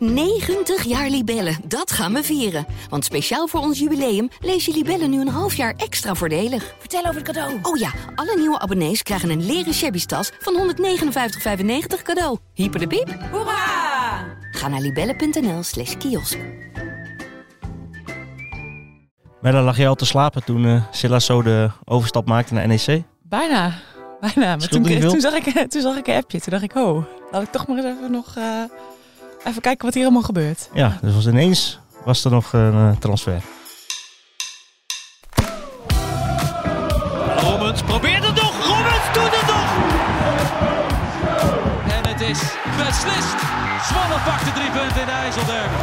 90 jaar Libellen, dat gaan we vieren. Want speciaal voor ons jubileum lees je Libellen nu een half jaar extra voordelig. Vertel over het cadeau. Oh ja, alle nieuwe abonnees krijgen een leren shabby tas van 159,95 cadeau. Hyper de piep. Hoera! Ga naar libellen.nl slash kiosk. Maar dan lag je al te slapen toen eh Silas zo de overstap maakte naar NEC? Bijna. Bijna. Maar toen, zag ik, toen zag ik een appje. Toen dacht ik, oh, laat ik toch maar eens even nog... eh, even kijken wat hier allemaal gebeurt. Ja, dus was ineens was er nog een eh, transfer. Robbins probeert het nog. Robbins doet het nog. En het is beslist. Zwolle pakt de drie punten in de IJsselderby.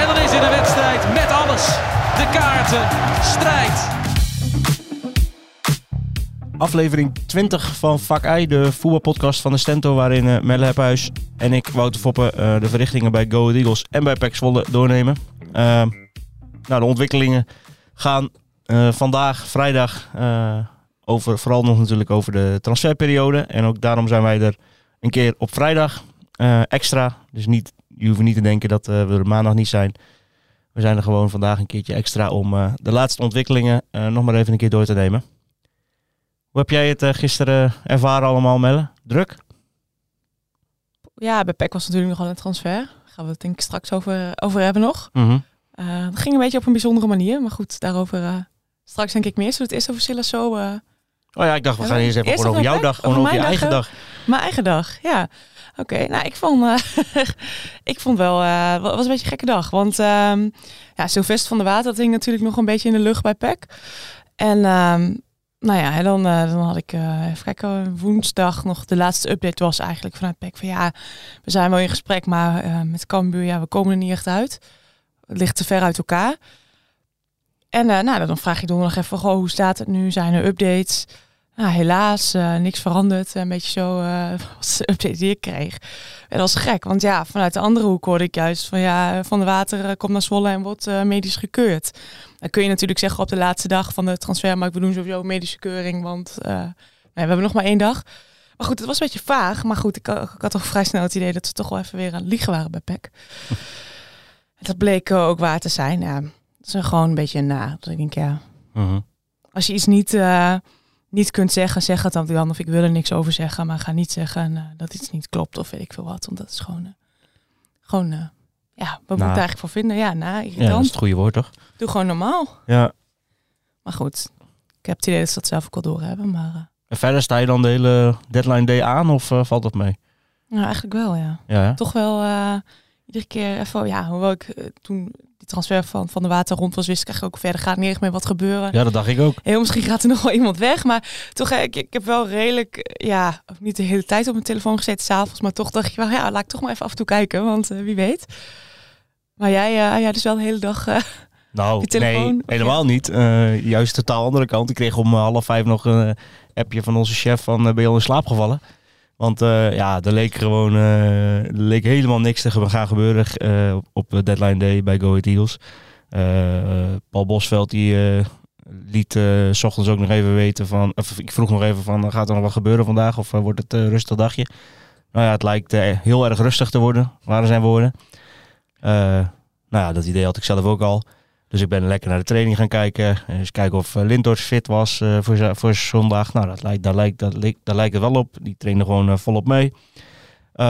En dan is in de wedstrijd met alles. De kaarten, strijd. Aflevering 20 van Vak I, de voetbalpodcast van de Stento, waarin eh Melle en ik, Wouter Foppen, eh, de verrichtingen bij Go Eagles en bij PEC Zwolle doornemen. Eh, nou, de ontwikkelingen gaan eh, vandaag, vrijdag, over, vooral nog natuurlijk over de transferperiode. En ook daarom zijn wij er een keer op vrijdag extra. Dus niet, je hoeft niet te denken dat we er maandag niet zijn. We zijn er gewoon vandaag een keertje extra om de laatste ontwikkelingen nog maar even een keer door te nemen. Hoe heb jij het eh, gisteren ervaren allemaal, Melle? Druk? Ja, bij PEC was natuurlijk nogal een transfer. Daar gaan we het denk ik straks over, over hebben nog. Mhm. Eh het ging een beetje op een bijzondere manier. Maar goed, daarover eh, straks denk ik meer. Zullen we het eerst over Silas zo... eh, Oh ja, ik dacht, we gaan eerst even Eerst over jouw dag. Gewoon Over over je eigen dag. Mijn eigen dag, ja. Oké, nou ik vond, eh, ik vond wel, eh, wel- was een beetje een gekke dag. Want ehm ja, Sylvester van der Water, dat hing natuurlijk nog een beetje in de lucht bij PEC. En ehm, nou ja, dan, eh, dan had ik, eh even kijken, woensdag nog de laatste update was eigenlijk vanuit PEC van ja, we zijn wel in gesprek, maar eh, met Cambuur, ja, we komen er niet echt uit. Het ligt te ver uit elkaar. En nou, dan vraag je donderdag even, goh, hoe staat het nu? Zijn er updates? Nou, helaas, eh, niks veranderd. Een beetje zo was de update die ik kreeg. En dat was gek, want ja, vanuit de andere hoek hoorde ik juist van ja, Van de Water eh, komt naar Zwolle en wordt medisch gekeurd. Dan kun je natuurlijk zeggen op de laatste dag van de transfer, maar we doen sowieso medische keuring, want nee, we hebben nog maar één dag. Maar goed, het was een beetje vaag. Maar goed, ik, ik had toch vrij snel het idee dat ze toch wel even weer aan het liegen waren bij PEC. dat bleek ook waar te zijn. Ja, dat is gewoon een beetje na. Dat ik denk, ja, Mhm. als je iets niet, niet kunt zeggen, zeg het dan dan. Of ik wil er niks over zeggen, maar ga niet zeggen eh, dat iets niet klopt of weet ik veel wat. Want dat is gewoon, eh, gewoon eh, ja, wat moet Nou. er eigenlijk voor vinden? Ja, na, Ja, dat irritant. is het goede woord, toch? Doe gewoon normaal. Ja. Maar goed, ik heb het idee dat ze dat zelf ook al doorhebben. Maar En verder sta je dan de hele deadline day aan of valt dat mee? nou, eigenlijk wel, ja. Ja? Toch wel iedere keer even, ja, hoewel ik toen die transfer van, van de water rond was, wist ik eigenlijk ook verder gaat niet echt meer wat gebeuren. Ja, dat dacht ik ook. Heel misschien gaat er nog wel iemand weg. Maar toch, eh, ik, ik heb wel redelijk, eh, ja, niet de hele tijd op mijn telefoon gezeten s'avonds. Maar toch dacht ik wel, ja, laat ik toch maar even af en toe kijken. Want eh, wie weet. Maar jij, ja, dus wel de hele dag. Nou, nee, helemaal niet. Eh, juist totaal andere kant. Ik kreeg om half vijf nog een appje van onze chef van eh, ben je al in slaap gevallen? Want eh, ja, er leek gewoon eh, er leek helemaal niks te gaan gebeuren eh, op- deadline day bij Go Ahead Eagles. Paul Bosveld die liet s ochtends ook nog even weten van, ik vroeg nog even van, gaat er nog wat gebeuren vandaag of wordt het een rustig dagje? Nou ja, het lijkt heel erg rustig te worden, waren zijn woorden. Nou ja, dat idee had ik zelf ook al. Dus ik ben lekker naar de training gaan kijken. En eens kijken of uh, Lindors fit was eh, voor, voor zondag. Nou, dat lijkt, daar, lijkt, dat lijkt, lijkt het wel op. Die trainde gewoon eh, volop mee. Eh,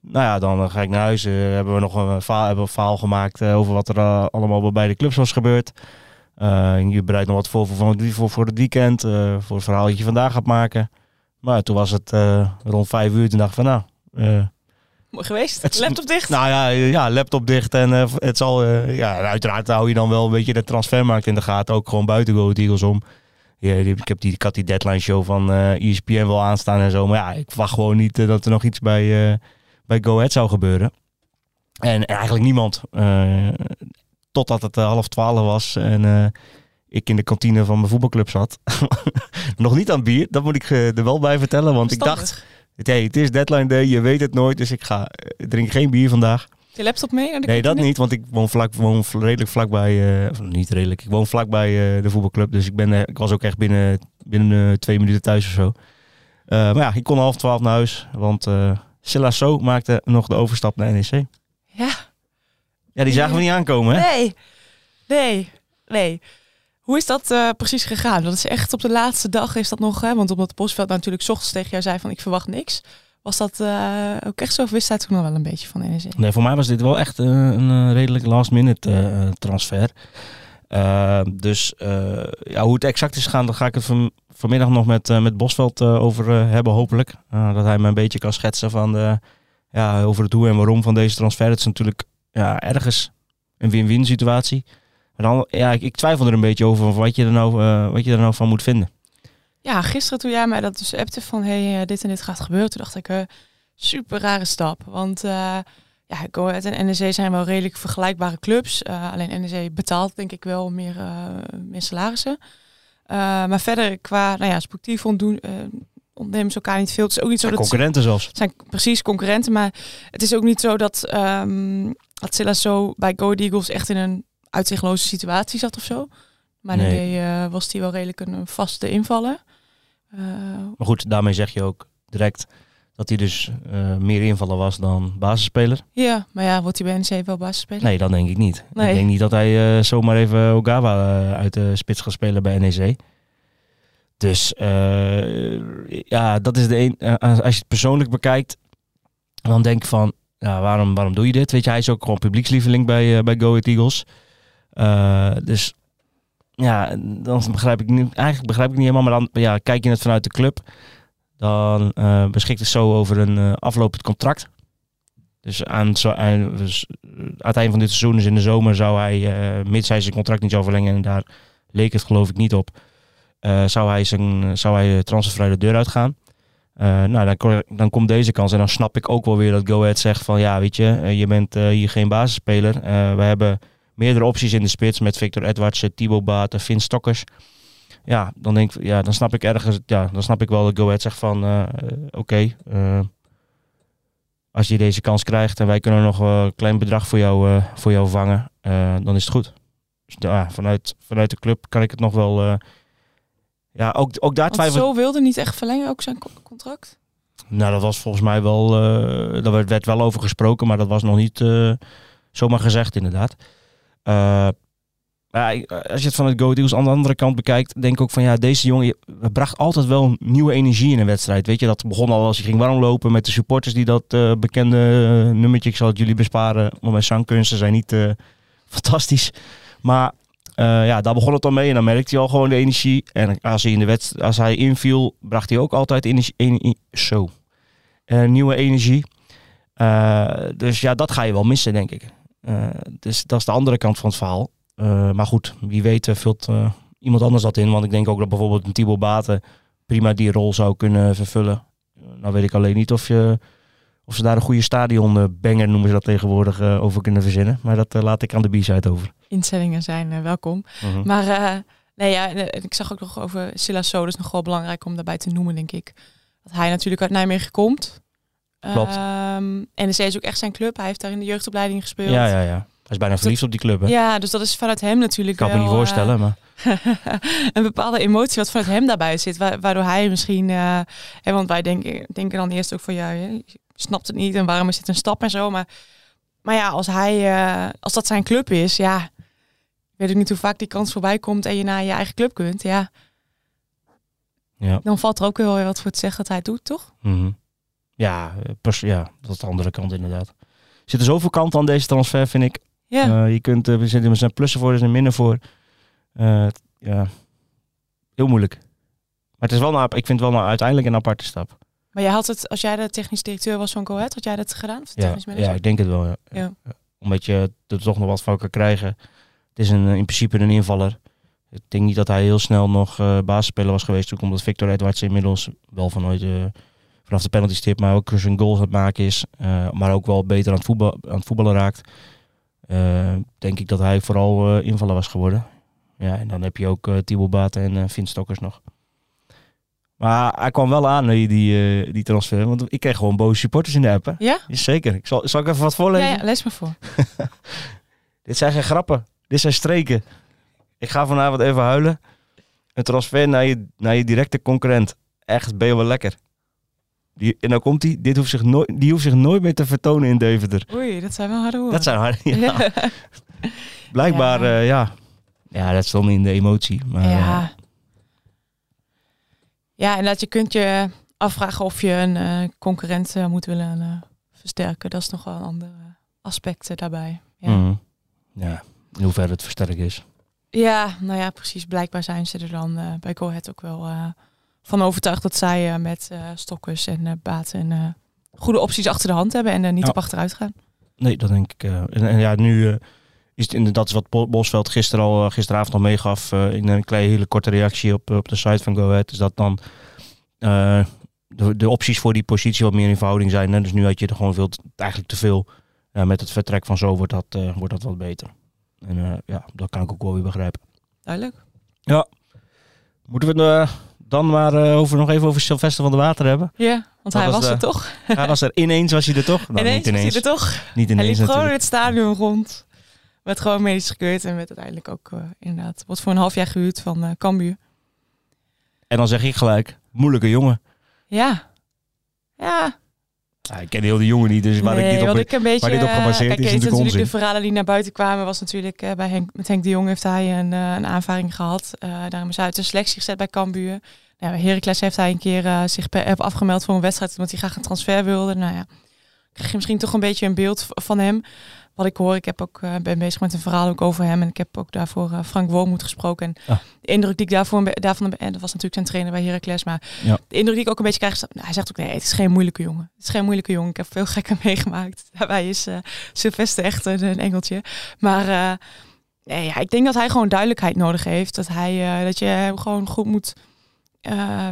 nou ja, dan eh, ga ik naar huis. Eh, hebben we nog een verhaal, hebben we een gemaakt eh, over wat er eh, allemaal bij beide clubs was gebeurd. Eh, je bereidt nog wat voor voor, voor, voor, het weekend. eh, voor het verhaal dat je vandaag gaat maken. Maar toen was het eh, rond vijf uur. Toen dacht ik van nou... geweest. Laptop dicht. nou ja, ja, laptop dicht en eh, het zal, eh, ja, uiteraard hou je dan wel een beetje de transfermarkt in de gaten, ook gewoon buiten Go Eagles om. Ja, ik heb die, ik had die deadline show van eh ESPN wel aanstaan en zo, maar ja, ik wacht gewoon niet dat er nog iets bij, bij Go Ahead zou gebeuren. En, eigenlijk niemand, totdat het half twaalf was en ik in de kantine van mijn voetbalclub zat. nog niet aan bier, dat moet ik er wel bij vertellen, want ik dacht. Hey, het is deadline day, je weet het nooit, dus ik ga, ik drink geen bier vandaag. Je laptop mee? naar de Nee, dat niet, want ik woon, vlak, woon redelijk vlakbij, eh, of niet redelijk, ik woon vlakbij eh, de voetbalclub. Dus ik, ben, eh, ik was ook echt binnen, binnen eh, twee minuten thuis of zo. Eh, maar ja, ik kon half twaalf naar huis, want eh, Silasso maakte nog de overstap naar NEC. Ja. Ja, die zagen we niet aankomen, hè? Nee. Nee. Nee. Hoe is dat eh, precies gegaan? Dat is echt op de laatste dag is dat nog, hè? want omdat Bosveld natuurlijk ochtends tegen jou zei van ik verwacht niks. Was dat eh, ook echt zo of wist hij toen nog wel een beetje van NEC? Nee, voor mij was dit wel echt eh, een redelijk last-minute eh, transfer. Dus ja, hoe het exact is gegaan, daar ga ik het van, vanmiddag nog met, met Bosveld over hebben, hopelijk. Dat hij me een beetje kan schetsen van de, ja, over het hoe en waarom van deze transfer. Het is natuurlijk ja, ergens een win-win situatie. Maar dan, ja, ik, ik twijfel er een beetje over wat je er nou, eh, wat je er nou van moet vinden. Ja, gisteren toen jij mij dat dus appte van hey, eh, dit en dit gaat gebeuren, toen dacht ik, eh, super rare stap. Want ja, Go Ahead en NEC zijn wel redelijk vergelijkbare clubs. Alleen NEC betaalt denk ik wel meer, meer salarissen. Maar verder qua nou ja, sportief ontdoen, ontnemen ze elkaar niet veel. Het is ook niet zo dat concurrenten zelfs. het zijn precies concurrenten, maar het is ook niet zo dat ehm dat Silla zo bij Go Eagles echt in een uitzichtloze situatie zat of zo. Maar Nee. idee eh, was die wel redelijk een vaste invaller. Eh, Maar goed, daarmee zeg je ook direct dat hij dus eh, meer invallen was dan basisspeler. ja, maar ja, wordt hij bij NEC wel basisspeler? Nee, dat denk ik niet. Nee. Ik denk niet dat hij zomaar even Ogawa uit de spits gaat spelen bij NEC. Dus ja, dat is de een. als je het persoonlijk bekijkt, dan denk ik van, ja, waarom, waarom doe je dit? Weet je, hij is ook gewoon publiekslieveling bij, bij Go Ahead Eagles. Eh, dus ja, dan begrijp ik niet, eigenlijk begrijp ik niet helemaal, maar dan ja, kijk je het vanuit de club. Dan eh, beschikt het zo over een eh, aflopend contract. Dus aan, zo, aan, dus, het eind van dit seizoen, dus in de zomer, zou hij, mits hij zijn contract niet zou verlengen, en daar leek het geloof ik niet op, zou, hij zijn, zou hij transfervrij de deur uitgaan. Eh, nou, dan, dan komt deze kans. En dan snap ik ook wel weer dat Go Ahead zegt van ja, weet je, je bent hier geen basisspeler. We hebben meerdere opties in de spits met Victor Edwards, eh, Thibaut Baat, Finn Stokkers. Ja, dan denk ik, ja, dan snap ik ergens, ja, dan snap ik wel dat Go Ahead zegt van eh, eh, oké, als je deze kans krijgt en wij kunnen nog een klein bedrag voor jou, voor jou vangen, dan is het goed. Dus ja, vanuit, vanuit de club kan ik het nog wel. ja, ook, ook daar twijfel zo wilde niet echt verlengen, ook zijn co- contract? Nou, dat was volgens mij wel. daar werd, wel over gesproken, maar dat was nog niet zomaar gezegd, inderdaad. Eh, ik- als je het van het Go Eagles aan de andere kant bekijkt, denk ik ook van ja, deze jongen bracht altijd wel nieuwe energie in een wedstrijd. Weet je, dat begon al als je ging warmlopen met de supporters die dat eh, bekende eh, nummertje, ik zal het jullie besparen, want mijn zangkunsten zijn niet eh, fantastisch. Maar eh, ja, daar begon het al mee en dan merkte hij al gewoon de energie. En als hij, in de wedst- als hij inviel, bracht hij ook altijd energie, ene- zo, eh, nieuwe energie. Eh, dus ja, dat ga je wel missen, denk ik. Eh, dus dat is de andere kant van het verhaal. Eh, maar goed, wie weet eh, vult eh, iemand anders dat in. Want ik denk ook dat bijvoorbeeld een Thibaut Baten prima die rol zou kunnen vervullen. Nou weet ik alleen niet of, je, of ze daar een goede stadion eh, banger noemen ze dat tegenwoordig, over kunnen verzinnen. Maar dat laat ik aan de B-side over. Instellingen zijn welkom. Mhm. Maar eh, nee, ja, en, ik zag ook nog over Silas So, dat is nog wel belangrijk om daarbij te noemen, denk ik. Dat hij natuurlijk uit Nijmegen komt. Klopt. Ehm, NEC is ook echt zijn club. Hij heeft daar in de jeugdopleiding gespeeld. Ja, ja, ja. Hij is bijna verliefd op die club, hè? Ja, dus dat is vanuit hem ik natuurlijk kan me niet wel, eh, voorstellen, maar... een bepaalde emotie wat vanuit hem daarbij zit. wa- Waardoor hij misschien... eh, hè, want wij denken, denken dan eerst ook van... Ja, je snapt het niet en waarom is dit een stap en zo. Maar, maar ja, als, hij, eh, als dat zijn club is... Ja, ik weet ook niet hoe vaak die kans voorbij komt... en je naar je eigen club kunt. Ja, Ja. dan valt er ook wel weer wat voor te zeggen dat hij het doet, toch? Mhm. Ja, eh, pers- ja, dat is de andere kant inderdaad. Er zitten zoveel kanten aan deze transfer, vind ik. Ja. Eh, je kunt, eh, er zitten er zijn plussen voor, er zijn minnen voor. Eh, ja, heel moeilijk. Maar het is wel een, ik vind het wel een, uiteindelijk een aparte stap. maar jij had het, als jij de technisch directeur was van Go Ahead, had jij dat gedaan? Of Ja, ja, ik denk het wel. Ja. Ja. Omdat je er toch nog wat van kan krijgen. Het is een, eh, in principe een invaller. Ik denk niet dat hij heel snel nog eh basisspeler was geweest. Ook omdat Victor Edwards inmiddels wel vanuit de, vanaf de penalty stip, maar ook zijn goals aan het maken is. eh, maar ook wel beter aan het, voetbal, aan het voetballen raakt. Eh, denk ik dat hij vooral eh, invaller was geworden. Ja, en dan heb je ook eh Thibaut Baten en Vin Stokkers nog. Maar hij kwam wel aan, die, die, die transfer. Want ik kreeg gewoon boze supporters in de app. Hè? Ja? Zeker. Ik zal, zal ik even wat Ja, voorlezen? ja, lees maar voor. Dit zijn geen grappen. Dit zijn streken. Ik ga vanavond even huilen. Een transfer naar je, naar je directe concurrent. Echt, ben je wel lekker. Die, en dan komt hij, dit hoeft zich nooit, die hoeft zich nooit meer te vertonen in Deventer. Oei, dat zijn wel harde woorden. Dat zijn hard. Ja. Blijkbaar, Ja. ja. ja. Ja, dat dan in de emotie. Maar, eh, Ja. Ja, en dat je kunt je afvragen of je een eh, concurrent eh, moet willen eh, versterken. Dat is nog wel een ander eh, aspect eh, daarbij. Ja. mhm. ja, in hoeverre het versterkt is. ja, nou ja, precies. Blijkbaar zijn ze er dan eh, bij Go Ahead ook wel eh, van overtuigd dat zij eh, met eh Stokkers en eh Baten goede opties achter de hand hebben en er niet Ja. op achteruit gaan. Nee, dat denk ik. en, en ja, nu is het inderdaad wat Bo- Bosveld gisteren al, gisteravond al meegaf in een kleine hele korte reactie op, op de site van Go Ahead. Is dat dan de, de opties voor die positie wat meer in verhouding zijn. Hè? Dus nu had je er gewoon veel, eigenlijk te veel. Ja, met het vertrek van zo wordt dat, wordt dat wat beter. En ja, dat kan ik ook wel weer begrijpen. Duidelijk. Moeten we het eh, dan maar eh, over, nog even over Sylvester van de Water hebben? Ja, want Dat hij was was de- er toch? Hij was er ineens, was hij er toch? Nou, ineens, niet ineens. was hij er toch? Niet Hij ineens liep gewoon in natuurlijk. het stadion rond. Werd gewoon medisch gekeurd en werd uiteindelijk ook eh, inderdaad... Wordt voor een half jaar gehuurd van eh Cambuur. En dan zeg ik gelijk, moeilijke jongen. Ja. Ja. Ja, ik ken heel die jongen niet, dus waar nee, ik niet op... ik een beetje... dit op gebaseerd kijk, is, natuurlijk De onzin. verhalen die naar buiten kwamen was natuurlijk... bij Henk, met Henk de Jong heeft hij een, een aanvaring gehad. Eh, daarom is hij uit de selectie gezet bij Cambuur. Bij Heracles heeft hij een keer eh, zich per app afgemeld voor een wedstrijd... omdat hij graag een transfer wilde. Nou ja, krijg je misschien toch een beetje een beeld van hem. Wat ik hoor, ik heb ook, eh, ben bezig met een verhaal ook over hem. En ik heb ook daarvoor eh, Frank Wormoed gesproken. En Ah. de indruk die ik daarvoor, daarvan heb... En dat was natuurlijk zijn trainer bij Heracles. Maar Ja. de indruk die ik ook een beetje krijg is... nou, hij zegt ook, nee, het is geen moeilijke jongen. Het is geen moeilijke jongen. Ik heb veel gekken meegemaakt. Daarbij is Sylvester echt een, een engeltje. Maar nee, ja, ik denk dat hij gewoon duidelijkheid nodig heeft. Dat, hij, dat je hem gewoon goed moet... eh,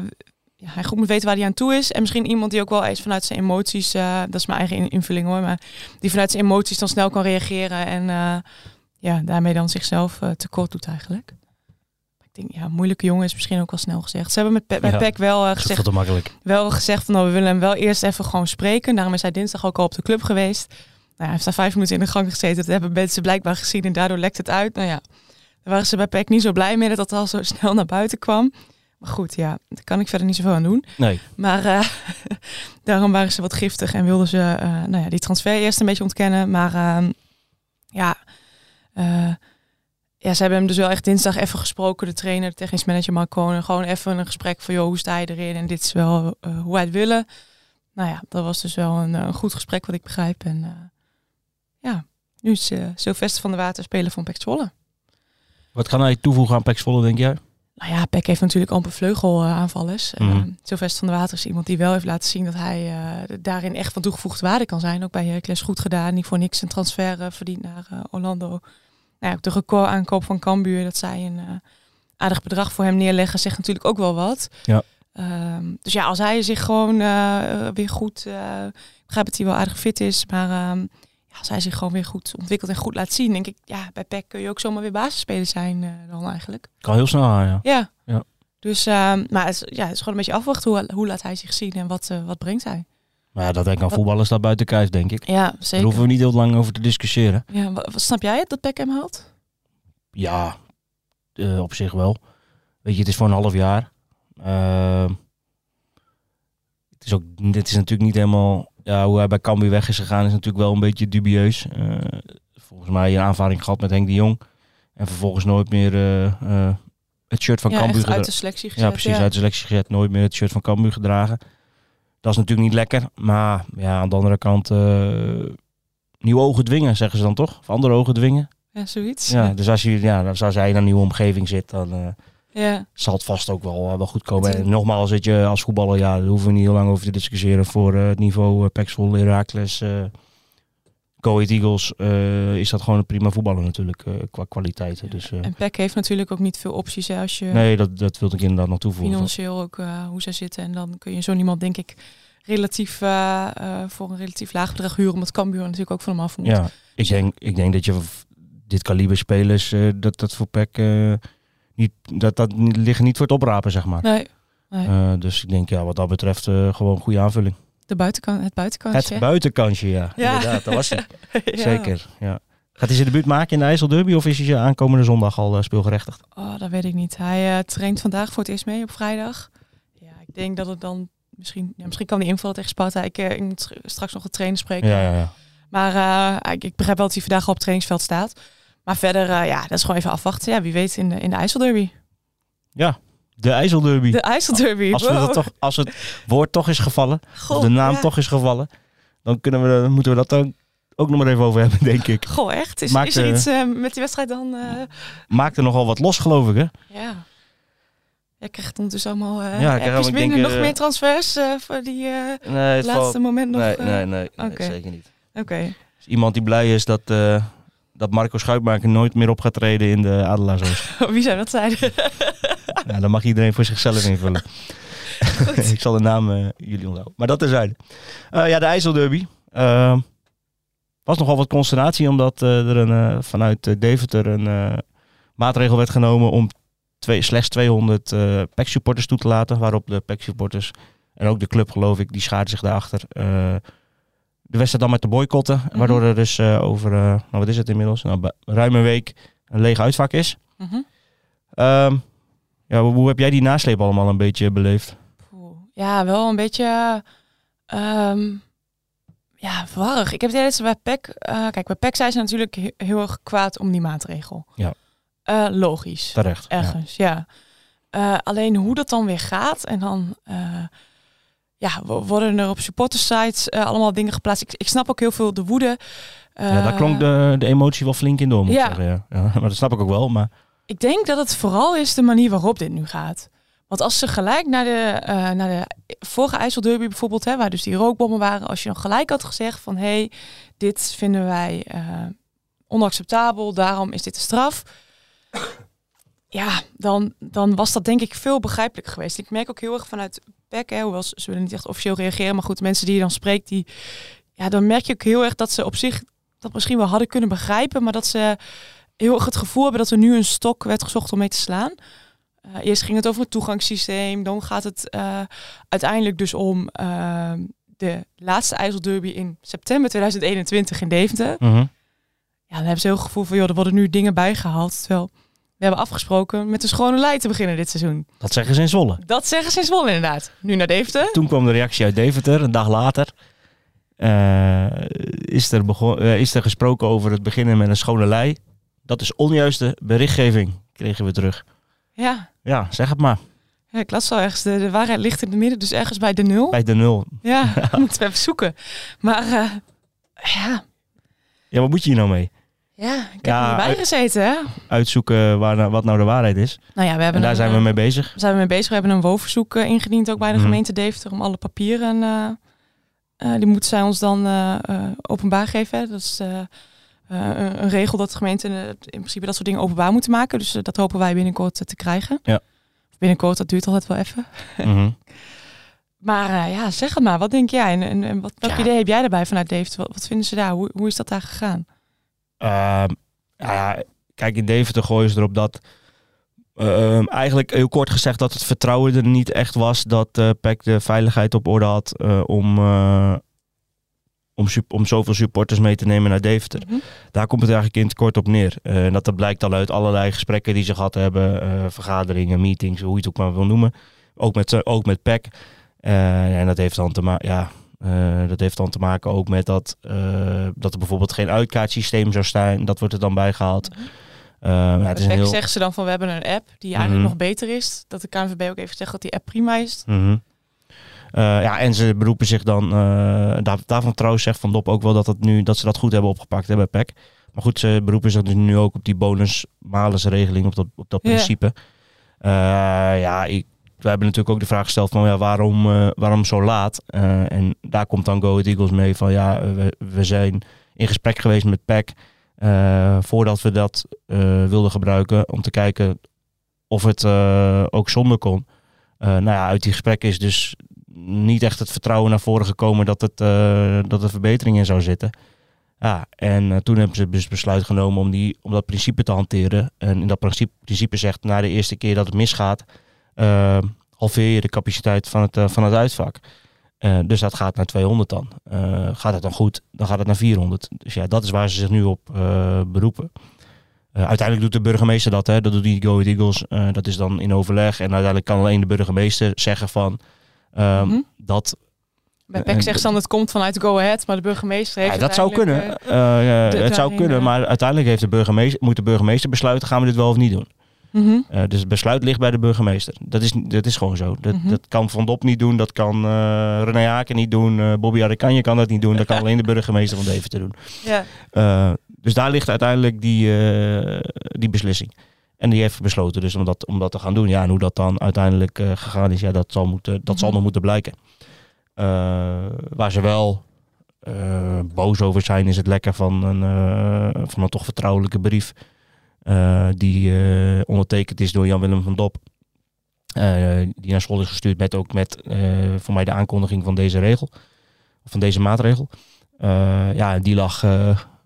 ja, hij goed moet weten waar hij aan toe is. En misschien iemand die ook wel eens vanuit zijn emoties... eh, dat is mijn eigen in- invulling hoor. Maar die vanuit zijn emoties dan snel kan reageren. En eh, ja, daarmee dan zichzelf tekort doet eigenlijk. Ik denk, ja, moeilijke jongen is misschien ook wel snel gezegd. Ze hebben met, Pe- Ja. Peck wel, gezegd, wel gezegd van... Nou, we willen hem wel eerst even gewoon spreken. Daarom is hij dinsdag ook al op de club geweest. Nou, hij heeft daar vijf minuten in de gang gezeten. Dat hebben mensen blijkbaar gezien en daardoor lekt het uit. Nou ja, daar waren ze bij Peck niet zo blij mee dat dat al zo snel naar buiten kwam. Maar goed, ja, daar kan ik verder niet zoveel aan doen. Nee. Maar eh, daarom waren ze wat giftig en wilden ze eh, nou ja, die transfer eerst een beetje ontkennen. Maar ehm, ja, eh, ja, ze hebben hem dus wel echt dinsdag even gesproken, de trainer, de technisch manager Mark Konen. Gewoon even een gesprek van, joh, hoe sta je erin? En dit is wel hoe wij het willen. Nou ja, dat was dus wel een, een goed gesprek wat ik begrijp. En ja, nu is Sylvester van der Water speler van Pek Zwolle. Wat kan hij toevoegen aan Pek Zwolle, denk jij? Nou ja, Peck heeft natuurlijk amper vleugelaanvallers. Mhm. Uh, Sylvester van der Water is iemand die wel heeft laten zien dat hij uh, daarin echt van toegevoegde waarde kan zijn. Ook bij Heracles goed gedaan. Niet voor niks een transfer uh, verdiend naar uh, Orlando. Nou ja, de record aankoop van Cambuur, dat zij een aardig bedrag voor hem neerleggen, zegt natuurlijk ook wel wat. Ja. Um, dus ja, als hij zich gewoon uh, weer goed, uh, ik begrijp dat hij wel aardig fit is, maar um, ja, als hij zich gewoon weer goed ontwikkelt en goed laat zien, denk ik, ja, bij PEC kun je ook zomaar weer basisspeler zijn uh, dan eigenlijk. Kan heel snel aan, ja. Ja. ja. Dus, um, maar het is, ja, het is gewoon een beetje afwachten hoe, hoe laat hij zich zien en wat, uh, wat brengt hij. Maar ja, dat denk ik aan voetballen staat buiten kijf, denk ik. Ja, zeker. Daar hoeven we niet heel lang over te discussiëren. Ja, wat, snap jij het dat PEC hem haalt? Ja, uh, op zich wel. Weet je, het is voor een half jaar. Uh, het is ook, dit is natuurlijk niet helemaal ja, hoe hij bij Cambuur weg is gegaan is natuurlijk wel een beetje dubieus. Uh, volgens mij een aanvaring gehad met Henk de Jong. En vervolgens nooit meer uh, uh, het shirt van ja, Cambuur uit de selectie gezet. Ja, precies, ja. uit de selectie gezet. Nooit meer het shirt van Cambuur gedragen. Dat is natuurlijk niet lekker. Maar ja, aan de andere kant... Nieuwe ogen dwingen, zeggen ze dan toch? Of andere ogen dwingen. Ja, zoiets. Ja, dus als, je, ja, als hij in een nieuwe omgeving zit, dan... Uh, ja. zal het vast ook wel, wel goed komen. En nogmaals, zit je als voetballer, ja, daar hoeven we niet heel lang over te discussiëren. Voor uh, het niveau uh, Pexvol, Heracles, uh, Go Ahead Eagles, uh, is dat gewoon een prima voetballer natuurlijk, uh, qua kwaliteiten. Dus, uh, en Peck heeft natuurlijk ook niet veel opties hè, als je nee, dat, dat wilde ik inderdaad nog toevoegen. financieel ook uh, hoe zij zitten. En dan kun je zo niemand, denk ik, relatief uh, uh, voor een relatief laag bedrag huren, omdat Cambuur natuurlijk ook van hem af moet. Ja, ik denk, ik denk dat je dit kaliber spelers, uh, dat dat voor Peck niet, dat, dat liggen niet voor het oprapen, zeg maar. Nee. nee. Uh, dus ik denk, ja, wat dat betreft, uh, gewoon goede aanvulling. De buitenkant, het buitenkansje. Het buitenkansje, ja. ja. Inderdaad, dat was het. ja. Zeker, ja. Gaat hij zijn debuut maken in de IJsselderby of is hij aankomende zondag al uh, speelgerechtigd? Oh, dat weet ik niet. Hij traint vandaag voor het eerst mee op vrijdag. Ja, ik denk dat het dan misschien, ja, misschien kan die invallen tegen Sparta. Ik, eh, ik moet straks nog de trainer spreken. Ja, ja, ja. Maar ik, ik, begrijp wel dat hij vandaag op het trainingsveld staat. Maar verder, uh, ja, dat is gewoon even afwachten. Ja, wie weet in de, in de IJsselderby. Ja, de IJsselderby. De IJsselderby. Als, we dat toch, als het woord toch is gevallen, Goh, of de naam ja. toch is gevallen, dan kunnen we, moeten we dat dan ook nog maar even over hebben, denk ik. Goh, echt? Is, Maakt, is er eh, iets uh, met die wedstrijd dan? Uh... Maakte nogal wat los, geloof ik, hè? Ja. Jij krijgt ondertussen allemaal uh, Ja, ik binnen, denk, nog eh, meer transfers voor die Nee, laatste valt- moment nog. nee, eh, nee, nee, nee, zeker niet. Oké. Is iemand die blij is dat, eh, dat Marco Schuitmaker nooit meer op gaat treden in de Adelaarshorst. Wie zou dat zijn? ja, dan mag iedereen voor zichzelf invullen. ik zal de naam eh, jullie onthouden. Maar dat terzijde. Eh ja, de IJsselderby. Eh, was nogal wat consternatie omdat eh, er een, vanuit Deventer een maatregel werd genomen om twee, slechts 200 eh PEC supporters toe te laten. Waarop de PEC supporters en ook de club geloof ik, die schaarden zich daarachter. De wedstrijd dan met te boycotten. Mhm. Waardoor er dus eh, over, eh, nou wat is het inmiddels, nou, ruim een week een leeg uitvak is. Mhm. Ehm, ja, hoe, hoe heb jij die nasleep allemaal een beetje beleefd? Ja, wel een beetje. ehm, ja, verwarrig. Ik heb het hele tijd bij PEC. eh, kijk, bij PEC zijn ze natuurlijk he- heel erg kwaad om die maatregel. Ja. Logisch. Terecht. Ergens, ja. Alleen hoe dat dan weer gaat en dan ja, wo- worden er op supportersites eh, allemaal dingen geplaatst. Ik, ik snap ook heel veel de woede. Ja, daar Eh, klonk de, de emotie wel flink in door, moet ja. zeggen. Ja. Ja, maar dat snap ik ook wel. Maar Ik denk dat het vooral is de manier waarop dit nu gaat. Want als ze gelijk naar de, eh, naar de vorige IJsselderby bijvoorbeeld, hè, waar dus die rookbommen waren, als je dan gelijk had gezegd van hé, hey, dit vinden wij eh, onacceptabel, daarom is dit de straf. Ja, dan, dan was dat denk ik veel begrijpelijker geweest. Ik merk ook heel erg vanuit PEC, hè, hoewel ze ze willen niet echt officieel reageren, maar goed, de mensen die je dan spreekt, die, ja, dan merk je ook heel erg dat ze op zich dat misschien wel hadden kunnen begrijpen, maar dat ze heel erg het gevoel hebben dat er nu een stok werd gezocht om mee te slaan. Eh, eerst ging het over het toegangssysteem, dan gaat het eh, uiteindelijk dus om eh, de laatste IJsselderby in september 2021 in Deventer. Mhm. Ja, dan hebben ze heel het gevoel van, joh, er worden nu dingen bijgehaald. Terwijl we hebben afgesproken met een schone lei te beginnen dit seizoen. dat zeggen ze in Zwolle. Dat zeggen ze in Zwolle inderdaad. Nu naar Deventer. Toen kwam de reactie uit Deventer, een dag later. Eh, is, er begon, eh, is er gesproken over het beginnen met een schone lei. Dat is onjuiste berichtgeving, kregen we terug. Ja, Ja, zeg het maar. ja ik las wel ergens, de, de waarheid ligt in het midden, dus ergens bij de nul. Bij de nul. Ja, moeten we even zoeken. Maar eh, ja, Ja, wat moet je hier nou mee? Ja, ik heb Ja, er bij gezeten hè. Uitzoeken waar, nou- wat nou de waarheid is. Nou ja, we hebben En daar een, zijn we eh, mee bezig. zijn we mee bezig. We hebben een woonverzoek eh, ingediend ook bij de Mhm. gemeente Deventer om alle papieren. eh, die moeten zij ons dan openbaar geven. hè. Dat is een een regel dat de gemeenten eh, in principe dat soort dingen openbaar moeten maken. Dus dat hopen wij binnenkort te krijgen. Ja. Binnenkort, dat duurt altijd wel even. Mhm. Maar ja, zeg het maar. Wat denk jij? En, en, en wat, welk Ja. idee heb jij daarbij vanuit Deventer? Wat, wat vinden ze daar? Hoe, hoe is dat daar gegaan? Ehm, ja, kijk, in Deventer gooien ze erop dat... ehm, eigenlijk heel kort gezegd dat het vertrouwen er niet echt was dat eh PEC de veiligheid op orde had eh, om, eh, om, om zoveel supporters mee te nemen naar Deventer. Mhm. Daar komt het eigenlijk in het kort op neer. En dat, dat blijkt al uit allerlei gesprekken die ze gehad hebben, vergaderingen, meetings, hoe je het ook maar wil noemen. Ook met, ook met PEC. En dat heeft dan te maken, ja, eh, dat heeft dan te maken ook met dat, eh, dat er bijvoorbeeld geen uitkaartsysteem zou staan. Dat wordt er dan bijgehaald. Mhm. Eh, ja, het Bij is heel... zeggen ze dan van we hebben een app die eigenlijk Mhm. nog beter is. Dat de KNVB ook even zegt dat die app prima is. Mhm. Ja, en ze beroepen zich dan, eh, daar, daarvan trouwens zegt Van Dop ook wel dat, het nu, dat ze dat goed hebben opgepakt hè, bij PEC. Maar goed, ze beroepen zich dus nu ook op die bonus-malus-regeling, op dat, op dat Ja. principe. Ja, ik, we hebben natuurlijk ook de vraag gesteld van ja, waarom, eh, waarom zo laat? Eh, en daar komt dan Go Ahead Eagles mee van ja, eh, we, we zijn in gesprek geweest met PEC voordat we dat wilden gebruiken om te kijken of het ook zonder kon. Nou ja, uit die gesprekken is dus niet echt het vertrouwen naar voren gekomen dat, het, dat er verbetering in zou zitten. Ja, en toen hebben ze dus besluit genomen om, die, om dat principe te hanteren. En in dat principe, principe zegt, na de eerste keer dat het misgaat, halveer je de capaciteit van het, eh, van het uitvak. Eh, dus dat gaat naar 200 dan. Eh, gaat het dan goed, dan gaat het naar 400. Dus ja, dat is waar ze zich nu op beroepen. Uiteindelijk doet de burgemeester dat, hè? dat doet die Go Eagles. Dat is dan in overleg. En uiteindelijk kan alleen de burgemeester zeggen van... Ehm, Mhm. Dat Bij PEC zegt ze dan het komt vanuit Go Ahead, maar de burgemeester heeft Ja, dat zou kunnen. De- het zou kunnen, maar uiteindelijk heeft de burgemeester, moet de burgemeester besluiten, gaan we dit wel of niet doen. Mhm. Eh, dus het besluit ligt bij de burgemeester. Dat is, dat is gewoon zo. Dat, Mhm. dat kan Van Dop niet doen, dat kan eh René Haken niet doen, eh Bobby Arikanje kan dat niet doen, dat kan alleen de burgemeester van Deventer doen. ja. Dus daar ligt uiteindelijk die, die beslissing. En die heeft besloten dus om dat, om dat te gaan doen. Ja, en hoe dat dan uiteindelijk gegaan is, ja, dat zal, moeten, dat zal Mhm. nog moeten blijken. Waar ze wel boos over zijn, is het lekken van een, van een toch vertrouwelijke brief. Eh, die eh, ondertekend is door Jan-Willem van Dop. Eh, die naar school is gestuurd met ook met voor mij de aankondiging van deze regel. Van deze maatregel. Ja, en die lag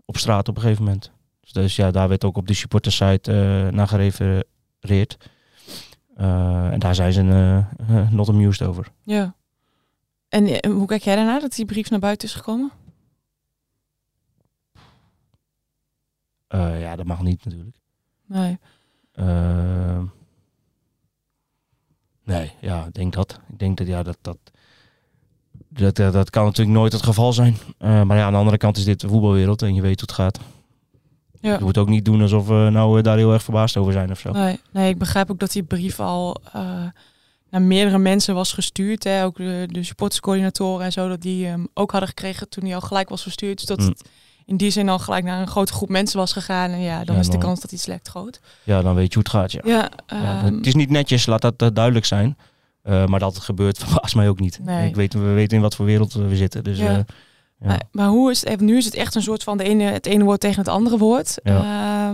op straat op een gegeven moment. Dus, dus ja, daar werd ook op de supportersite eh naar gerefereerd. En daar zijn ze not amused over. ja. En eh, hoe kijk jij daarnaar dat die brief naar buiten is gekomen? Ja, dat mag niet natuurlijk. Nee. Eh, nee, ja, ik denk dat. Ik denk dat, ja, dat, dat, dat, dat, dat kan natuurlijk nooit het geval zijn. Eh, maar ja, aan de andere kant is dit de voetbalwereld en je weet hoe het gaat. Ja. Je moet ook niet doen alsof we nou eh, daar heel erg verbaasd over zijn of zo. Nee, nee, ik begrijp ook dat die brief al eh, naar meerdere mensen was gestuurd. Hè? Ook de, de supporterscoördinatoren en zo, dat die hem ook hadden gekregen toen hij al gelijk was verstuurd. Dus dat Mm. het in die zin al gelijk naar een grote groep mensen was gegaan. En ja, dan Ja, is de kans dat iets lekt groot. Ja, dan weet je hoe het gaat, ja. Ja, Ja, ehm, het is niet netjes, laat dat eh, duidelijk zijn. Eh, maar dat het gebeurt verbaast mij ook niet. Nee. Ik weet, we weten in wat voor wereld we zitten. Dus, Ja. eh, ja. Maar, maar hoe is het? Nu is het echt een soort van de ene, het ene woord tegen het andere woord. Ja.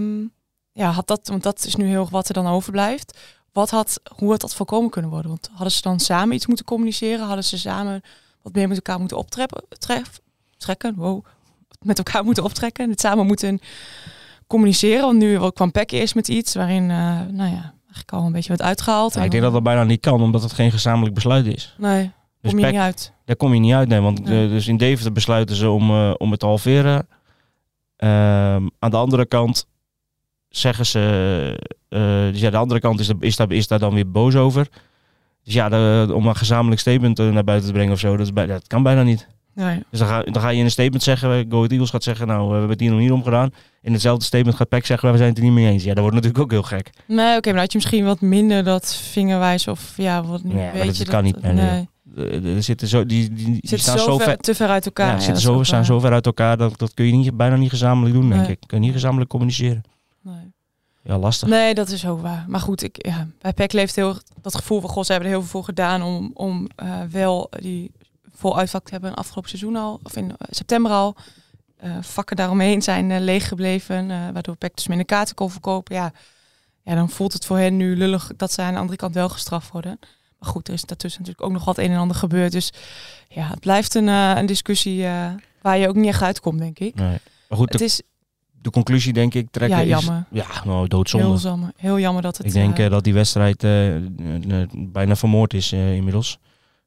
ja, had dat, want dat is nu heel erg wat er dan overblijft. Wat had, hoe had dat voorkomen kunnen worden? Want hadden ze dan samen iets moeten communiceren? Hadden ze samen wat meer met elkaar moeten optrekken? Tref, trekken? Wow. Met elkaar moeten optrekken? En het samen moeten communiceren? Want nu kwam Peck eerst met iets waarin, eh, nou ja, eigenlijk al een beetje wat uitgehaald. Ja, ik denk dat dat bijna niet kan, omdat het geen gezamenlijk besluit is. Nee, Dus kom je PEC, niet uit. daar kom je niet uit, nee. Want Nee. dus in Deventer besluiten ze om, eh, om het te halveren. Ehm, aan de andere kant zeggen ze... eh, dus ja, de andere kant is, is, daar, is daar dan weer boos over. Dus ja, de- om een gezamenlijk statement naar buiten te brengen of zo, dat, is bij, dat kan bijna niet. Nee. Dus dan ga, dan ga je in een statement zeggen, eh, Go Ahead Eagles gaat zeggen, nou, we hebben het hier nog niet om gedaan. In hetzelfde statement gaat PEC zeggen, we zijn het er niet mee eens. Ja, dat wordt natuurlijk ook heel gek. Nee, oké, maar had je misschien wat minder dat vingerwijs of ja, wat nu Nee, weet dat je kan niet. Nee, nee. nee. Eh, Er zitten zo, die, die, staan zo, zo ver, te ver uit elkaar. ja, Ja, zitten dat zo, ook staan zo ver uit elkaar, dat, dat kun je niet, bijna niet gezamenlijk doen, denk ik. Kun je niet gezamenlijk communiceren. Nee. Ja, lastig. Nee, dat is ook waar. Maar goed, ik, ja, bij PEC leeft heel dat gevoel van... God, ze hebben er heel veel voor gedaan om, om eh, wel die vol uitvak hebben... afgelopen seizoen al, of in eh, september al. Eh, vakken daaromheen zijn eh, leeg gebleven, waardoor PEC dus minder kaarten kon verkopen. Ja, ja, dan voelt het voor hen nu lullig dat ze aan de andere kant wel gestraft worden. Maar goed, er is daartussen natuurlijk ook nog wat een en ander gebeurd. Dus ja, het blijft een, een discussie waar je ook niet echt uitkomt, denk ik. Nee. Maar goed, Het de, is de conclusie denk ik trekken ja, is... jammer. Ja, nou, doodzonde. Heel jammer. Heel jammer dat het... ik denk dat die wedstrijd bijna vermoord is inmiddels.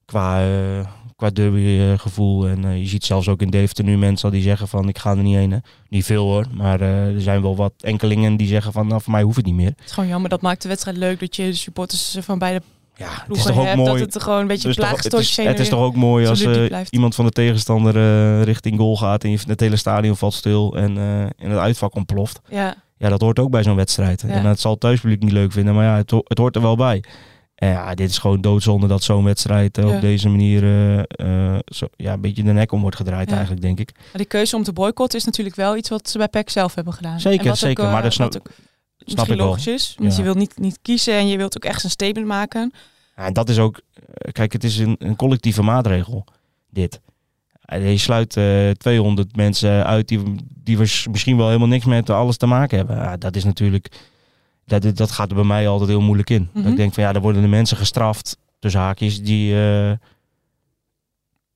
Qua, eh qua derbygevoel. en eh, je ziet zelfs ook in Deventer nu mensen al die zeggen van ik ga er niet heen. hè. Niet veel hoor, maar eh, er zijn wel wat enkelingen die zeggen van nou, voor mij hoeft het niet meer. Het is gewoon jammer. Dat maakt de wedstrijd leuk dat je de supporters van beide Ja, het is toch ook hebt. mooi. Dat het er gewoon een beetje Dus toch- het, is, het is toch ook mooi als iemand van de tegenstander richting goal gaat en je, het hele stadion valt stil en, eh, en het uitvak ontploft. Ja, Ja, dat hoort ook bij zo'n wedstrijd. Ja. En dat zal het thuispubliek niet leuk vinden, maar ja, het, ho- het hoort er wel bij. En ja, dit is gewoon doodzonde dat zo'n wedstrijd eh, Ja. op deze manier eh, eh, zo, ja, een beetje de nek om wordt gedraaid Ja. eigenlijk, denk ik. maar die keuze om te boycotten is natuurlijk wel iets wat ze bij PEC zelf hebben gedaan. Zeker, ook, zeker, maar dat snap- ook snap ik wel. logisch is. Want Ja. je wilt niet, niet kiezen en je wilt ook echt een statement maken. Ja, en dat is ook, kijk, het is een, een collectieve maatregel, dit. Je sluit eh 200 mensen uit die, die was- misschien wel helemaal niks met alles te maken hebben. Ja, dat is natuurlijk, dat, dat gaat er bij mij altijd heel moeilijk in. Dat Mhm. ik denk van ja, er worden de mensen gestraft, tussen haakjes, die, eh,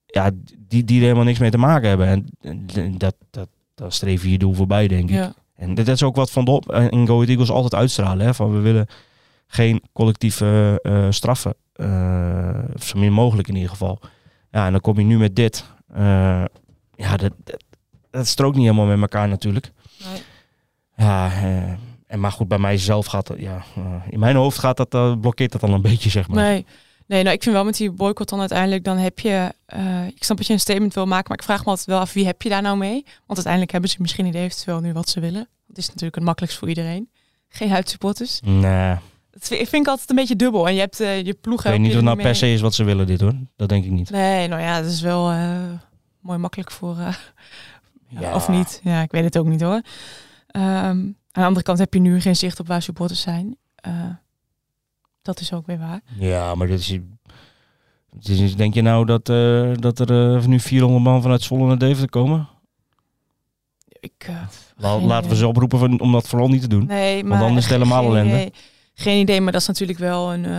ja, die, die er helemaal niks mee te maken hebben. En, en dat, dat, dat streef je je doel voorbij, denk ik. En dat is ook wat Van Dop en Go Eagles altijd uitstralen. Hè? Van we willen geen collectieve eh, straffen. of zo min mogelijk in ieder geval. Ja, en dan kom je nu met dit. Ja, dat, dat, dat strookt niet helemaal met elkaar natuurlijk. Nee. Ja, en maar goed, bij mijzelf gaat dat, ja, eh, in mijn hoofd gaat dat, eh, blokkeert dat al een beetje, zeg maar. Nee. Nee, nou, ik vind wel met die boycott dan uiteindelijk, dan heb je, eh, ik snap dat je een statement wil maken, maar ik vraag me altijd wel af, wie heb je daar nou mee? Want uiteindelijk hebben ze misschien niet eventueel nu wat ze willen. Dat is natuurlijk het makkelijkst voor iedereen. Geen huidsupporters. Nee, Dat vind ik altijd een beetje dubbel. En je hebt je ploeg. ik weet niet of het nou per se is wat ze willen dit hoor. Dat denk ik niet. Nee, nou ja, dat is wel mooi makkelijk voor. ja, Ja. Of niet. Ja, ik weet het ook niet hoor. Ehm, aan de andere kant heb je nu geen zicht op waar supporters zijn. Eh, dat is ook weer waar. Ja, maar dit is... is- Denk je nou dat, eh, dat er eh, nu 400 man vanuit Zwolle naar Deventer komen? Ik, La- laten we ze oproepen van, om dat vooral niet te doen. nee, maar dan is het helemaal geen ellende. Geen idee, maar dat is natuurlijk wel een. eh,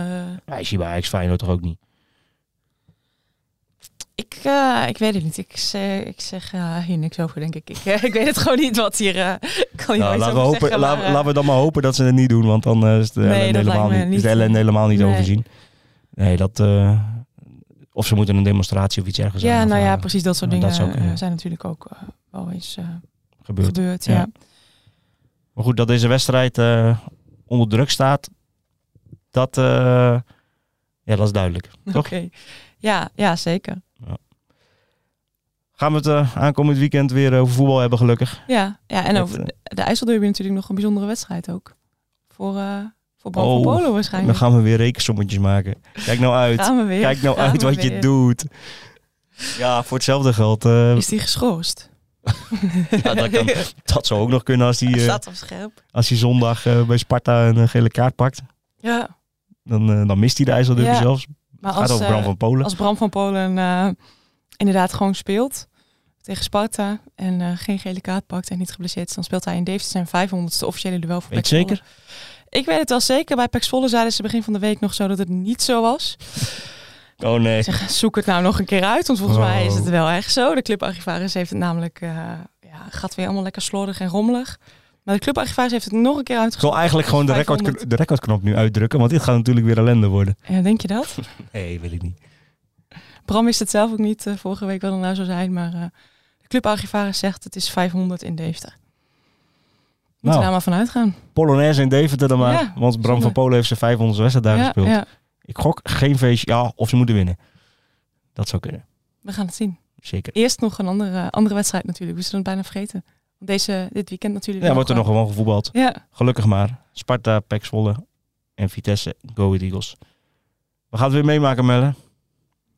Ja, je ziet bij Ajax Feyenoord toch ook niet? Ik, eh, ik weet het niet. Ik, zeg- ik zeg eh, hier niks over, denk ik. Ik, eh, ik weet het gewoon niet wat hier. kan Nou, laten, we hopen, zeggen, laten, maar, laten we dan maar hopen dat ze het niet doen, want dan is de Nee, helemaal niet, is de helemaal niet nee. overzien. Nee, dat... of ze moeten een demonstratie of iets ergens Ja, aan, nou ja, precies dat soort dingen zijn natuurlijk ook wel eens gebeurd. Ja. Ja. Maar goed, dat deze wedstrijd onder druk staat, dat, ja, dat is duidelijk. Oké. Ja, ja, zeker. Gaan we het eh, aankomend weekend weer over voetbal hebben, gelukkig. Ja, ja en Met, over eh, de, de IJsselderby natuurlijk nog een bijzondere wedstrijd ook. Voor, eh voor Bram Oh, van Polen Dan waarschijnlijk. gaan we weer rekensommetjes maken. Kijk nou uit. Gaan we weer. Kijk nou Gaan uit wat je doet. Ja, voor hetzelfde geld. Is die geschorst? ja, dat, kan, dat zou ook nog kunnen als hij Hij staat op scherp. als hij zondag bij Sparta een gele kaart pakt. Ja, Dan, dan mist hij de IJsselderby Ja. zelfs. maar Gaat als, over Bram van Polen. als Bram van Polen inderdaad gewoon speelt tegen Sparta en eh, geen gele kaart pakt en niet geblesseerd is, dan speelt hij in Deventer zijn 500ste officiële duel voor Weet Zwolle. zeker? Ik weet het wel zeker. Bij PEC Zwolle zeiden ze begin van de week nog zo dat het niet zo was. Oh nee. Ik zeg, zoek het nou nog een keer uit, want volgens mij is het Oh. wel echt zo. De clubarchivaris heeft het namelijk, eh, ja, gaat weer allemaal lekker slordig en rommelig. Maar de clubarchivaris heeft het nog een keer Ik uitgezocht. wil eigenlijk gewoon de, record, 500. de recordknop nu uitdrukken, want dit gaat natuurlijk weer ellende worden. Ja, denk je dat? Nee, wil ik niet. Bram wist het zelf ook niet eh, vorige week wat het nou zou zijn, maar eh, de clubarchivaris zegt het is 500 in Deventer. Moet Nou. je daar maar van uitgaan. Polonaise in Deventer dan maar. Ja, want Bram zonde. van Polen heeft zijn 500 wedstrijd daar Ja, gespeeld. ja, Ik gok geen feestje. Ja, of ze moeten winnen. Dat zou kunnen. we gaan het zien. Zeker. Eerst nog een andere, andere wedstrijd natuurlijk. We zullen het bijna vergeten. Want Deze, dit weekend natuurlijk. Ja, wordt er nog gewoon gevoetbald. Ja, Gelukkig maar. Sparta, Zwolle en Vitesse, Go Eagles. We gaan het weer meemaken, Melle.